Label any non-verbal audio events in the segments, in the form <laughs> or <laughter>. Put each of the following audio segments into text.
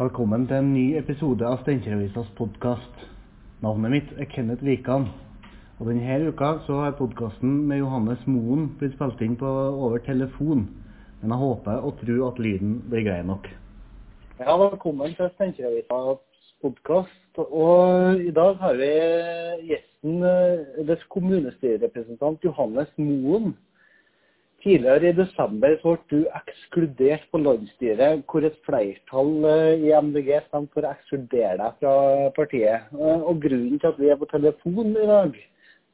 Velkommen til en ny episode av Steinkjer-avisas podkast. Navnet mitt er Kenneth Wikan. Og denne uka så har podkasten med Johannes Moen blitt spilt inn på over telefon. Men jeg håper og tror at lyden blir grei nok. Ja, velkommen til Steinkjer-avisas podkast. Og i dag har vi gjesten eh, kommunestyrerepresentant Johannes Moen. Tidligere i desember så ble du ekskludert på landsstyret, hvor et flertall eh, i MDG stemte for å ekskludere deg fra partiet. Eh, Og grunnen til at vi er på telefon i dag,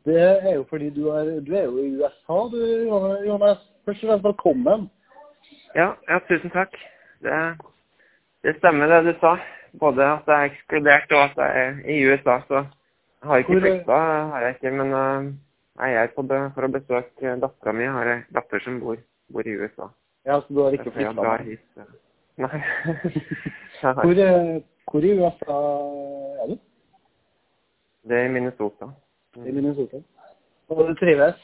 det er jo fordi du er, du er jo i USA, du Jonas. Først og fremst velkommen. Ja, ja, tusen takk. Det, det stemmer det du sa. Både at jeg er ekskludert og at jeg er i USA. Så jeg har ikke flykta, har jeg ikke. Men øh, jeg å besøke dattera mi. Har ei datter som bor, bor i USA. Ja, så du har ikke flytta hit. øh. Nei. <laughs> Jeg har- Hvor, eh, hvor i USA er du? det er i Minnesota. I Minnesota. Og du trives?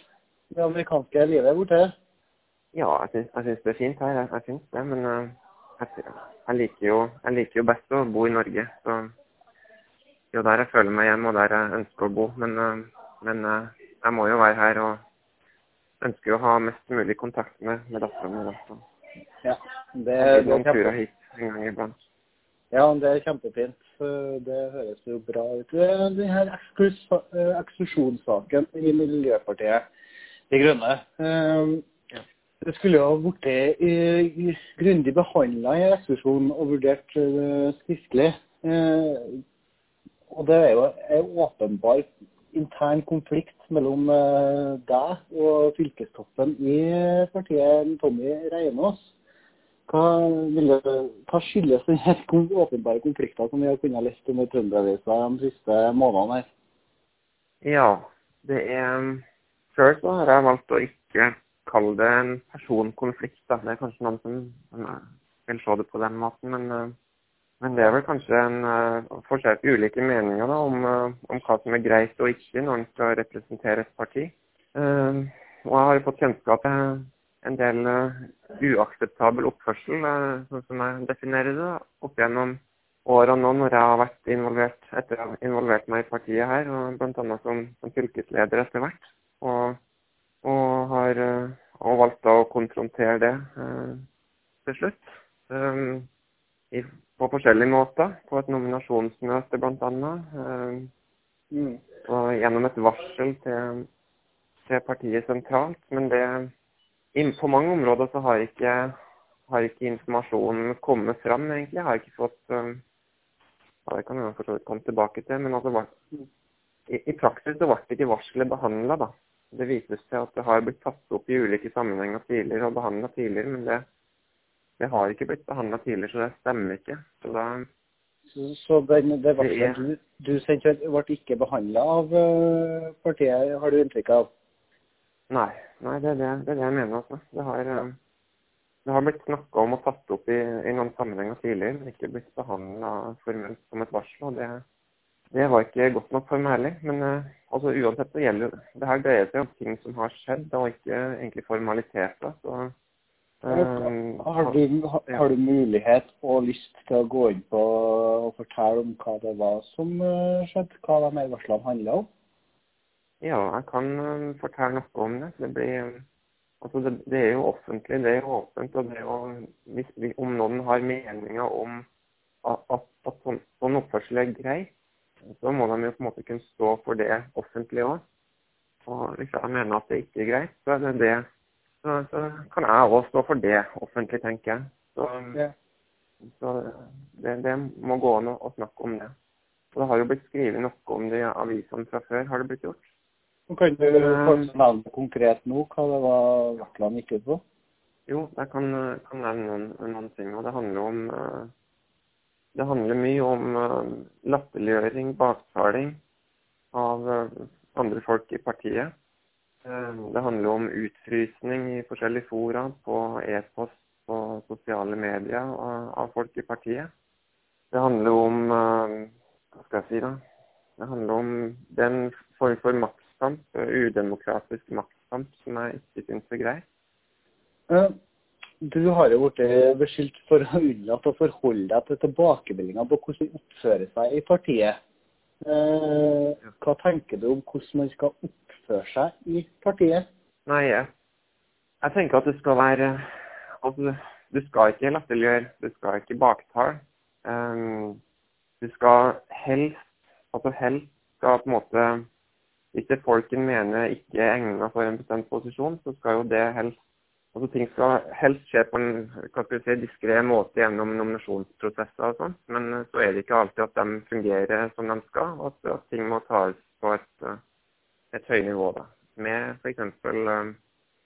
Det amerikanske livet borte? Ja, jeg syns, det er fint her. Jeg, jeg syns det. Men jeg, jeg, liker jo, jeg liker jo best å bo i Norge. Så det er jo der jeg føler meg hjemme, og der jeg ønsker å bo. Men, men jeg må jo være her og ønsker å ha mest mulig kontakt med, med dattera mi. da, Ja. Det, Jeg det noen er turer hit en gang iblant. ja, det er kjempefint. Det høres jo bra ut. Den her eh, eksklusjonssaken i Miljøpartiet De Grønne eh, Det skulle jo ha blitt grundig behandla i eksklusjonen og vurdert eh, skriftlig. Eh, Og det er jo en åpenbar intern konflikt mellom eh, deg og fylkestoppen i partiet Tommy Reinås. Hva, hva skyldes denne åpenbare konflikten som vi har kunnet lese om i Trønderavisa de siste månedene her? Ja, det er Før så har jeg valgt å ikke kalle det en personkonflikt. da. Det er kanskje noen som, vil se det på den måten, men, eh, men det er vel kanskje en uh, forskjell på ulike meninger da, om, uh, om hva som er greit og ikke når en skal representere et parti. Uh, og jeg har jo fått kjennskap til en del eh, uakseptabel oppførsel, eh, sånn som jeg definerer det, opp gjennom årene nå når jeg har vært involvert etter å ha involvert meg i partiet her, og bl.a. Som, som fylkesleder etter hvert. Og, og har eh, og valgt å konfrontere det eh, til slutt. Um, i, på forskjellige måter. På et nominasjonsmøte bl.a. Eh, Mm. og gjennom et varsel til, til partiet sentralt. Men det in, på mange områder så har ikke, har ikke informasjonen kommet fram, egentlig. Jeg har ikke fått um, ja, Det kan jeg for så vidt komme tilbake til. Men altså, var, i, i praksis så ble ikke varselet behandla, da. Det vises til at det har blitt tatt opp i ulike sammenhenger tidligere og behandla tidligere, men det, det har ikke blitt behandla tidligere, så det stemmer ikke. Så da Så, så den, det var varselet du, du sendte, ble ikke behandla av eh, partiet, har du inntrykk av? Nei, nei det, er det, det er det jeg mener. altså. Det har, eh, det har blitt snakka om og tatt opp i, i noen sammenhenger tidligere, men ikke blitt behandla formelt som et varsel. og det, det var ikke godt nok for meg heller. Men uh, altså, uansett så gjelder det her dreier seg om ting som har skjedd, og ikke egentlig formaliteter. så Har du, har, du mulighet og lyst til å gå inn på og fortelle om hva det var som eh, skjedde? Hva de her varslene handla om? Ja, jeg kan eh, fortelle noe om det. Det, blir, eh, altså det, det er jo offentlig, det er åpent. og det er jo, hvis, vi- Om noen har meninger om at, at, at sånn, sånn oppførsel er grei, så må de jo på en måte kunne stå for det offentlig òg. Og hvis jeg mener at det ikke er greit, så er det det. Så, så kan jeg òg stå for det offentlig, tenker jeg. Så, Ja. så det, det må gå an å, å snakke om det. Og det har jo blitt skrevet noe om det i avisene fra før, har det blitt gjort? Og Kan du kanskje nevne konkret nå hva det var varslene gikk ut på? Jo, jeg kan, kan nevne noen, noen ting. Og det handler om eh, Det handler mye om eh, latterliggjøring, baktaling av eh, andre folk i partiet. Eh, Det handler om utfrysning i forskjellige fora, på e-post, på sosiale medier av, folk i partiet. Det handler om eh, Hva skal jeg si, da? Det handler om den form for maktkamp, udemokratisk maktkamp, som jeg ikke syns er grei. Eh, Du har jo blitt beskyldt for å unnlate å forholde deg til tilbakemeldinger på hvordan de oppfører seg i partiet. Eh, hva tenker du om hvordan man skal oppføre seg i partiet? Nei, jeg, tenker at det skal være altså, Du skal ikke latterliggjøre, du skal ikke baktale. Um, du skal helst altså helst skal på en måte Hvis det folken mener ikke er egnet for en bestemt posisjon, så skal jo det helst Altså Ting skal helst skje på en si, diskré måte gjennom nominasjonsprosesser og sånt, men eh, så er det ikke alltid at de fungerer som de skal, og at, at ting må tas på et, eh, et høyt nivå. da, Med f.eks. Eh,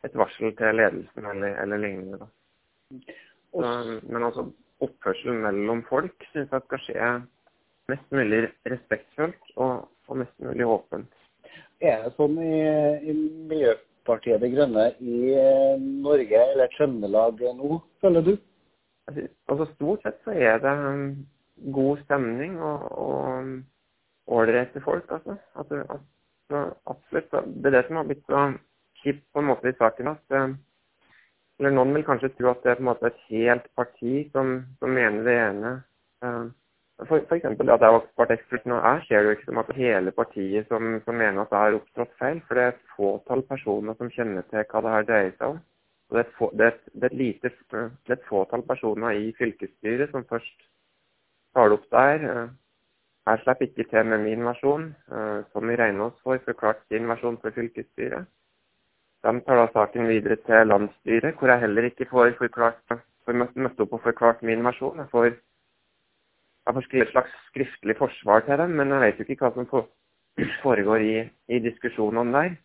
et varsel til ledelsen eller, eller lignende. da. Så, men altså oppførsel mellom folk syns jeg skal skje mest mulig respektfullt og, og mest mulig åpent. Er det sånn i, i Miljøpartiet De Grønne i eh, Norge eller Trøndelag nå, føler du? Altså Stort sett så er det um, god stemning og ålreite folk, altså. altså, altså absolutt. Det er det som har blitt så kjipt på en måte i saken. at um, eller Noen vil kanskje tro at det er på en måte et helt parti som, som mener det ene. Um, for, eksempel at jeg har vært ekspert nå. Jeg ser det jo ikke som at hele partiet som, som mener at jeg har opptrådt feil. For det er et fåtall personer som kjenner til hva det her dreier seg om. Og det, er få, det, er et, det, er lite, det er et fåtall personer i fylkesstyret som først tar det opp der. Jeg slipper ikke til med min versjon. som vi regner oss for, forklart sin versjon for fylkesstyret. De tar da saken videre til landsstyret, hvor jeg heller ikke får forklart, får møtt opp og forklart min versjon. Jeg får jeg får skrive et slags skriftlig forsvar til dem, men jeg vet jo ikke hva som foregår i, i diskusjonene der.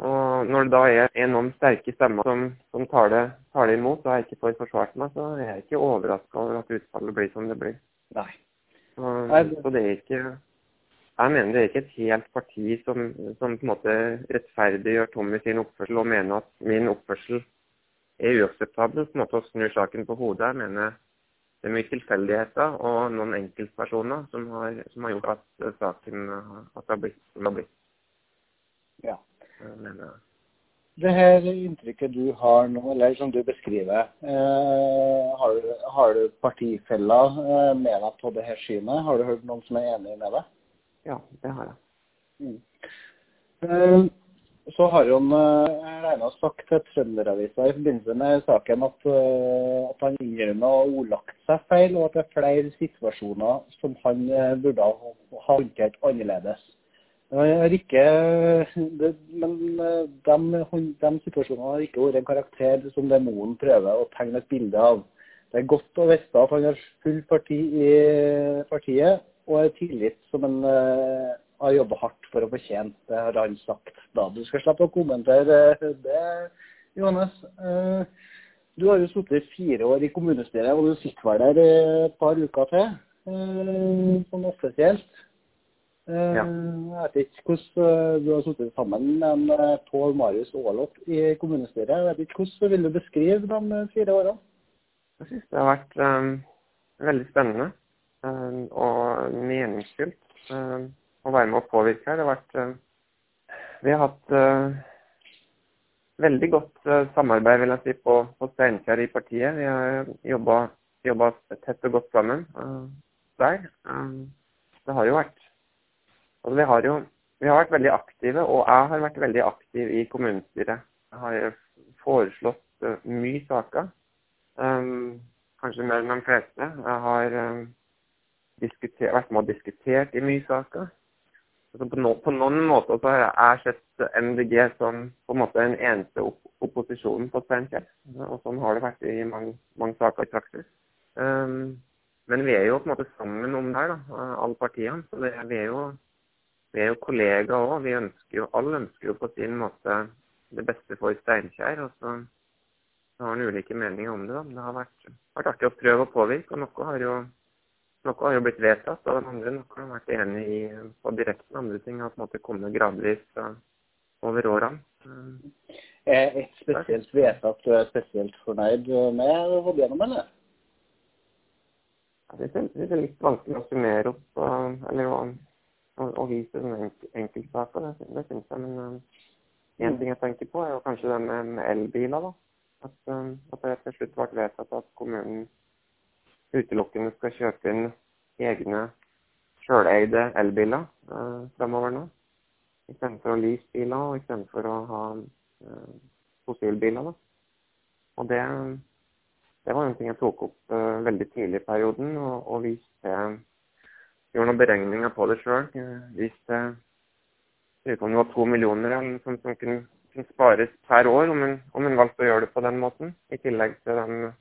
Og når det da er noen sterke stemmer som, som tar, det, tar, det, imot, og jeg ikke får forsvart meg, så er jeg ikke overraska over at utfallet blir som det blir. Nei. Så, så det er ikke Jeg mener det er ikke et helt parti som, som på en måte rettferdiggjør Tommy sin oppførsel og mener at min oppførsel er uakseptabel, på en måte Å snur saken på hodet. Jeg mener det er mye tilfeldigheter og noen enkeltpersoner som har, som har gjort at eh, saken at det har blitt som det har blitt. Ja. Men, det her inntrykket du har nå, eller som du beskriver, eh, har, du, har, du, partifeller eh, med deg på det her synet? Har du hørt noen som er enig med deg? Ja, det har jeg. Mm. Eh, så har jo eh, regna sagt til Trønderavisa i forbindelse med saken at, eh, at han innrømmer å ha ordlagt seg feil, og at det er flere situasjoner som han eh, burde ha håndtert annerledes. Ikke, det, men de, de, situasjonene har ikke vært en karakter som det Moen prøver å tegne et bilde av. Det er godt å vite at han har full parti i partiet, og er tillit som en har jobba hardt for å fortjene. Det har han sagt da. Du skal slippe å kommentere det, Johannes. Eh, du har jo sittet fire år i kommunestyret, og du sitter vel der et par uker til, eh, sånn offisielt. Eh, ja. Jeg vet ikke hvordan Du har sittet sammen med Pål Marius Aalot i kommunestyret. Jeg vet ikke Hvordan vil du beskrive de fire årene? Jeg syns det har vært um, veldig spennende um, og meningsfylt. Um, å være med å påvirke her. Det har vært uh, Vi har hatt uh, veldig godt uh, samarbeid vil jeg si, på, på Steinkjer i partiet. Vi har jobba tett og godt sammen der. det har jo vært altså vi, har jo, vi har vært veldig aktive, og jeg har vært veldig aktiv i kommunestyret. Jeg har foreslått mye saker. Um, kanskje mer enn de fleste. Jeg har um, vært med og diskutert i mye saker på, på, noen måter så har jeg sett MDG som på en måte en eneste opp, opposisjonen på Steinkjer. Og sånn har det vært i mange, mange saker i praksis. Um, men vi er jo på en måte sammen om det her, alle partiene. Så det, vi, er jo, vi er jo kollegaer òg. Vi ønsker jo, alle ønsker jo på sin måte det beste for Steinkjer. Og så, så har en ulike meninger om det. da. Det har vært, vært artig å prøve å påvirke, og noe har jo noe har jo blitt vedtatt av den andre, noe har vært enig i på direkten. Andre ting har på en måte kommet gradvis uh, over årene. Uh, er et spesielt vedtak du er spesielt fornøyd med å gå gjennom, eller? Jeg synes det er litt vanskelig å summere opp eller å, å, å vise enk enkeltsaker. Det, det syns jeg. Men én uh, ting jeg tenker på, er jo kanskje det med, elbiler. da. At, eh, at det til slutt ble vedtatt at kommunen utelukkende skal kjøpe inn egne sjøleide elbiler eh, fremover nå. Istedenfor å lease biler og istedenfor å ha eh, fossilbiler. Da. Og det, det var en ting jeg tok opp eh, veldig tidlig i perioden og, og viste Gjorde noen beregninger på det sjøl. Viste jeg om det var to millioner eller noe sånt som kunne, spares per år om en, om en valgte å gjøre det på den måten. I tillegg til den eh,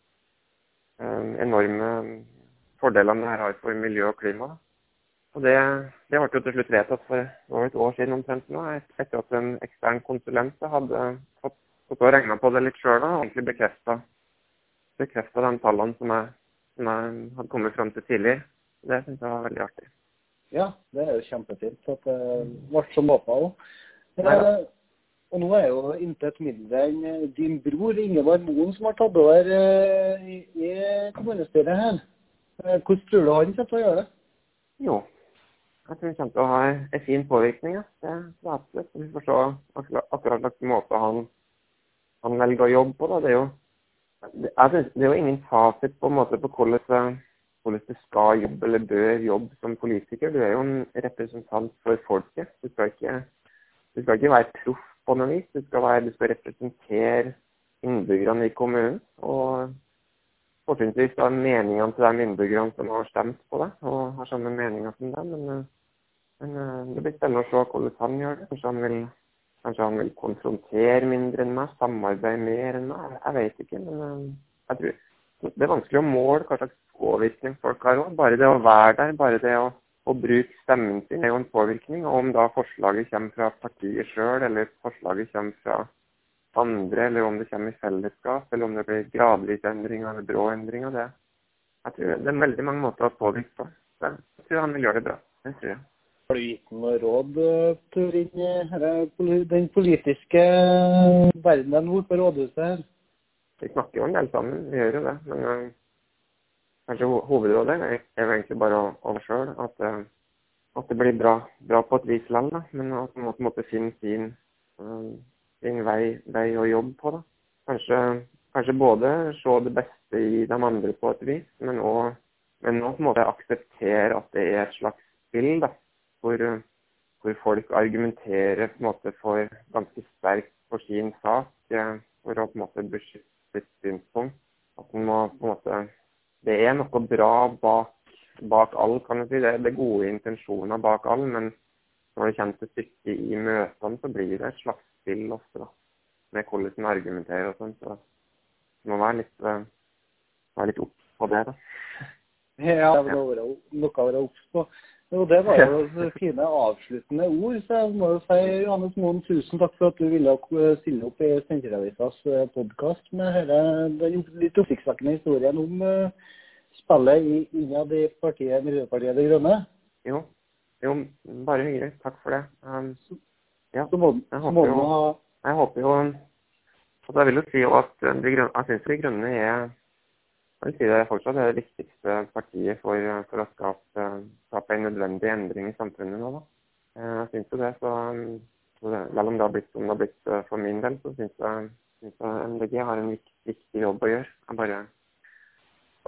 enorme fordelene det her har for miljø og klima. Og det, det ble jo til slutt vedtatt for over et år siden omtrent nå, etter at en ekstern konsulent hadde fått, fått regna på det litt sjøl og egentlig bekrefta de tallene som jeg, som jeg hadde kommet fram til tidlig. Det syns jeg var veldig artig. Ja, det er jo kjempefint at det ble som håpa òg. Eh, og nå er jo intet mindre enn eh, din bror Ingevar Moen som har tatt over eh, i, i kommunestyret her. Hvordan tror du han kommer til å gjøre det? Jo, jeg tror han kommer til å ha en fin påvirkning. Ja. Det er absolutt. Vi får se akkurat hvilken måte han, han velger å jobbe på. Da. Det er jo det er, det er jo ingen fasit på en måte på hvordan hvordan du skal jobbe eller bør jobbe som politiker. Du er jo en representant for folket. Du skal ikke, du skal ikke være proff på noe vis. Du skal, være, du skal representere innbyggerne i kommunen. Og fortrinnsvis da meningene til de innbyggerne som har stemt på deg og har samme meninger som deg. Men, men, det blir spennende å se hvordan han gjør det. Kanskje han vil, kanskje han vil konfrontere mindre enn meg, samarbeide mer enn meg. Jeg vet ikke. Men jeg tror det er vanskelig å måle hva slags påvirkning folk har òg. Bare det å være der, bare det å, å, bruke stemmen sin er jo en påvirkning. Og om da forslaget kommer fra partiet sjøl, eller forslaget kommer fra andre, eller om det kommer i fellesskap, eller om det blir gradvis endringer eller brå endringer, det, jeg tror det er veldig mange måter å påvirke på. Så jeg tror han vil gjøre det bra. Det tror jeg. Har du gitt noe råd til inn den politiske verdenen vår på rådhuset? Vi snakker jo en del sammen, vi gjør jo det. Men kanskje hovedrådet er, er egentlig bare over sjøl. At, uh, at, det blir bra, bra på et vis likevel, men at man måtte finne sin, uh, sin vei, vei, å jobbe på. Da. Kanskje, kanskje både se det beste i de andre på et vis, men òg men på en måte akseptere at det er et slags spill da, hvor, hvor folk argumenterer på en måte for ganske sterkt for sin sak uh, for å på en måte beskytte sitt synspunkt. At man må på en måte det er noe bra bak, bak all, kan du si. Det, det er gode intensjoner bak all, men når det kommer til stykket i møtene, så blir det et slags spill ofte, da. Med hvordan en argumenterer og sånn. Så det må være litt, uh, være litt opp på det, da. Ja, det må være noe å være obs på. Og Det var jo fine avsluttende ord. Så jeg må jo si Johannes Moen, tusen takk for at du ville stille opp i Steinkjer-avisas eh, podkast med den litt oppsiktsvekkende historien om uh, spillet innad i partiet Miljøpartiet De Grønne. Jo, jo bare hyggelig. Takk for det. Um, ja, så må, jeg, håper jo, ha... jeg håper jo at Jeg vil jo si at de grønne, jeg syns De Grønne er jeg vil si det er det viktigste partiet for, for å skape, skape, en nødvendig endring i samfunnet nå. Da. Eh, jeg syns jo det. Så, selv om det har blitt som det har blitt eh, for min del, så syns jeg, synes jeg MDG har en viktig, viktig, jobb å gjøre. Jeg bare,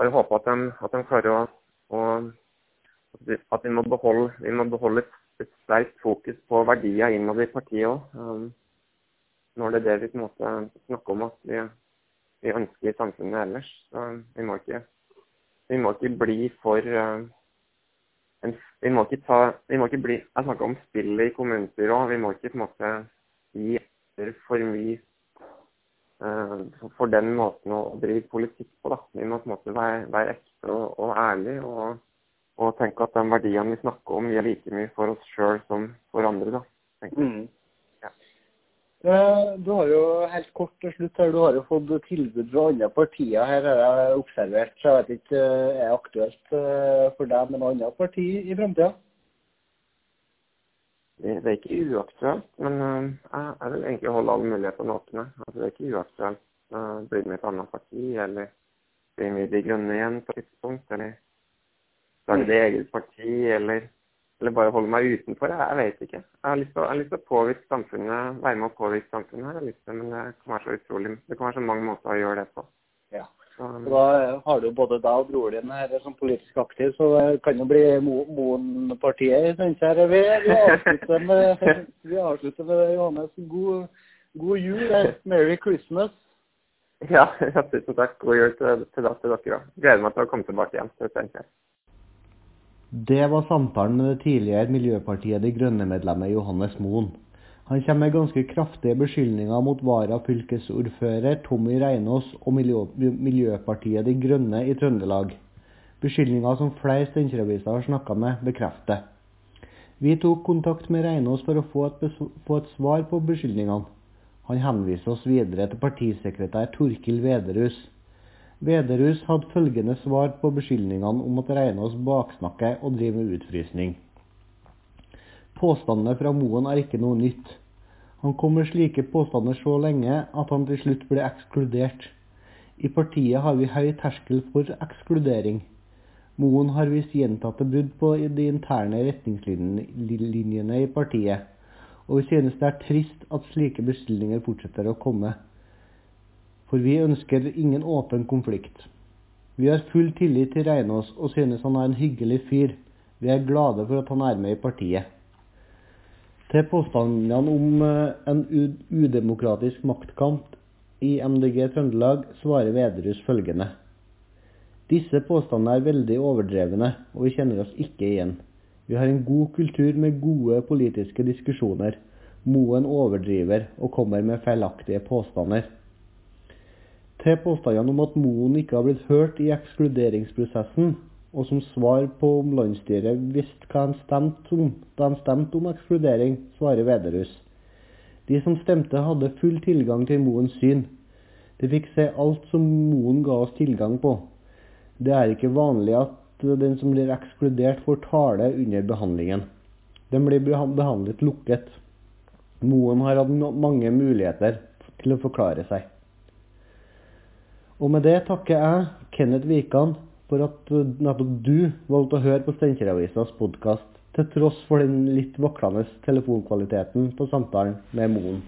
bare håper at de, at de klarer å, å At vi må beholde, vi må beholde et, sterkt fokus på verdier innad i partiet òg. Um, når det er det vi på en måte snakker om at vi vi ønsker i samfunnet ellers. Så vi må ikke, vi må ikke bli for uh, en, vi, må ikke ta, vi må ikke bli Jeg snakker om spillet i kommunestyret òg. Vi må ikke på en måte gi etter for mye uh, for den måten å drive politikk på. da. Vi må på en måte være, være ekte og, og ærlige og, og, tenke at de verdiene vi snakker om, gir like mye for oss sjøl som for andre. da. Mm. Eh, du har jo helt kort til slutt her, du har jo fått tilbud fra andre partier. Her har jeg observert, så jeg vet ikke eh, er det aktuelt eh, for deg med noe annet parti i fremtida? Det er ikke uaktuelt, men jeg vil egentlig holde alle muligheter åpne. Altså, det er ikke uaktuelt å bli med i et annet parti, eller bli med i De Grønne igjen på et tidspunkt, eller lage det eget parti, eller eller bare holde meg utenfor. Jeg, jeg vet ikke. Jeg har lyst til, å- påvirke samfunnet, være med å påvirke samfunnet. Jeg har lyst til, men det kan være så utrolig. Det kan være så mange måter å gjøre det på. Ja. Og da har du både deg og broren din her som politisk aktiv, så det kan jo bli Mo- Moen-partiet. Vi, vi avslutter med, <laughs> vi avslutter med Johannes. God, god jul. eh, Merry Christmas. ja, ja, <laughs> tusen takk. God jul til, til, til dere òg. Gleder meg til å komme tilbake igjen til Steinkjer. Det var samtalen med det tidligere Miljøpartiet De Grønne-medlemmet Johannes Moen. Han kommer med ganske kraftige beskyldninger mot varafylkesordfører Tommy Reinås og Miljø Miljøpartiet De Grønne i Trøndelag. Beskyldninger som flere Steinkjer-aviser har snakka med, bekrefter. Vi tok kontakt med Reinås for å få et, få et svar på beskyldningene. Han henviser oss videre til partisekretær Torkil Vederhus. Vederhus hadde følgende svar på beskyldningene om at Reinås baksnakker og driver med utfrysning. Påstandene fra Moen er ikke noe nytt. Han kom med slike påstander så lenge at han til slutt ble ekskludert. I partiet har vi høy terskel for ekskludering. Moen har vist gjentatte brudd på de interne retningslinjene i partiet, og vi synes det er trist at slike beskyldninger fortsetter å komme. For vi ønsker ingen åpen konflikt. Vi har full tillit til Reinås og synes han er en hyggelig fyr. Vi er glade for at han er med i partiet. Til påstandene om eh, en udemokratisk maktkamp i MDG Trøndelag svarer Vedrus følgende. Disse påstandene er veldig overdrevne, og vi kjenner oss ikke igjen. Vi har en god kultur med gode politiske diskusjoner. Moen overdriver og kommer med feilaktige påstander. Til påstandene om at Moen ikke har blitt hørt i ekskluderingsprosessen, og som svar på om landsstyret visste hva de stemte om da de stemte om ekskludering, svarer Vederhus. De som stemte, hadde full tilgang til Moens syn. De fikk se alt som Moen ga oss tilgang på. Det er ikke vanlig at den som blir ekskludert, får tale under behandlingen. Den blir behandlet lukket. Moen har hatt mange muligheter til å forklare seg. Og med det takker jeg Kenneth Wikan for at nettopp du valgte å høre på Steinkjer-avisas podkast, til tross for den litt vaklende telefonkvaliteten på samtalen med Moen.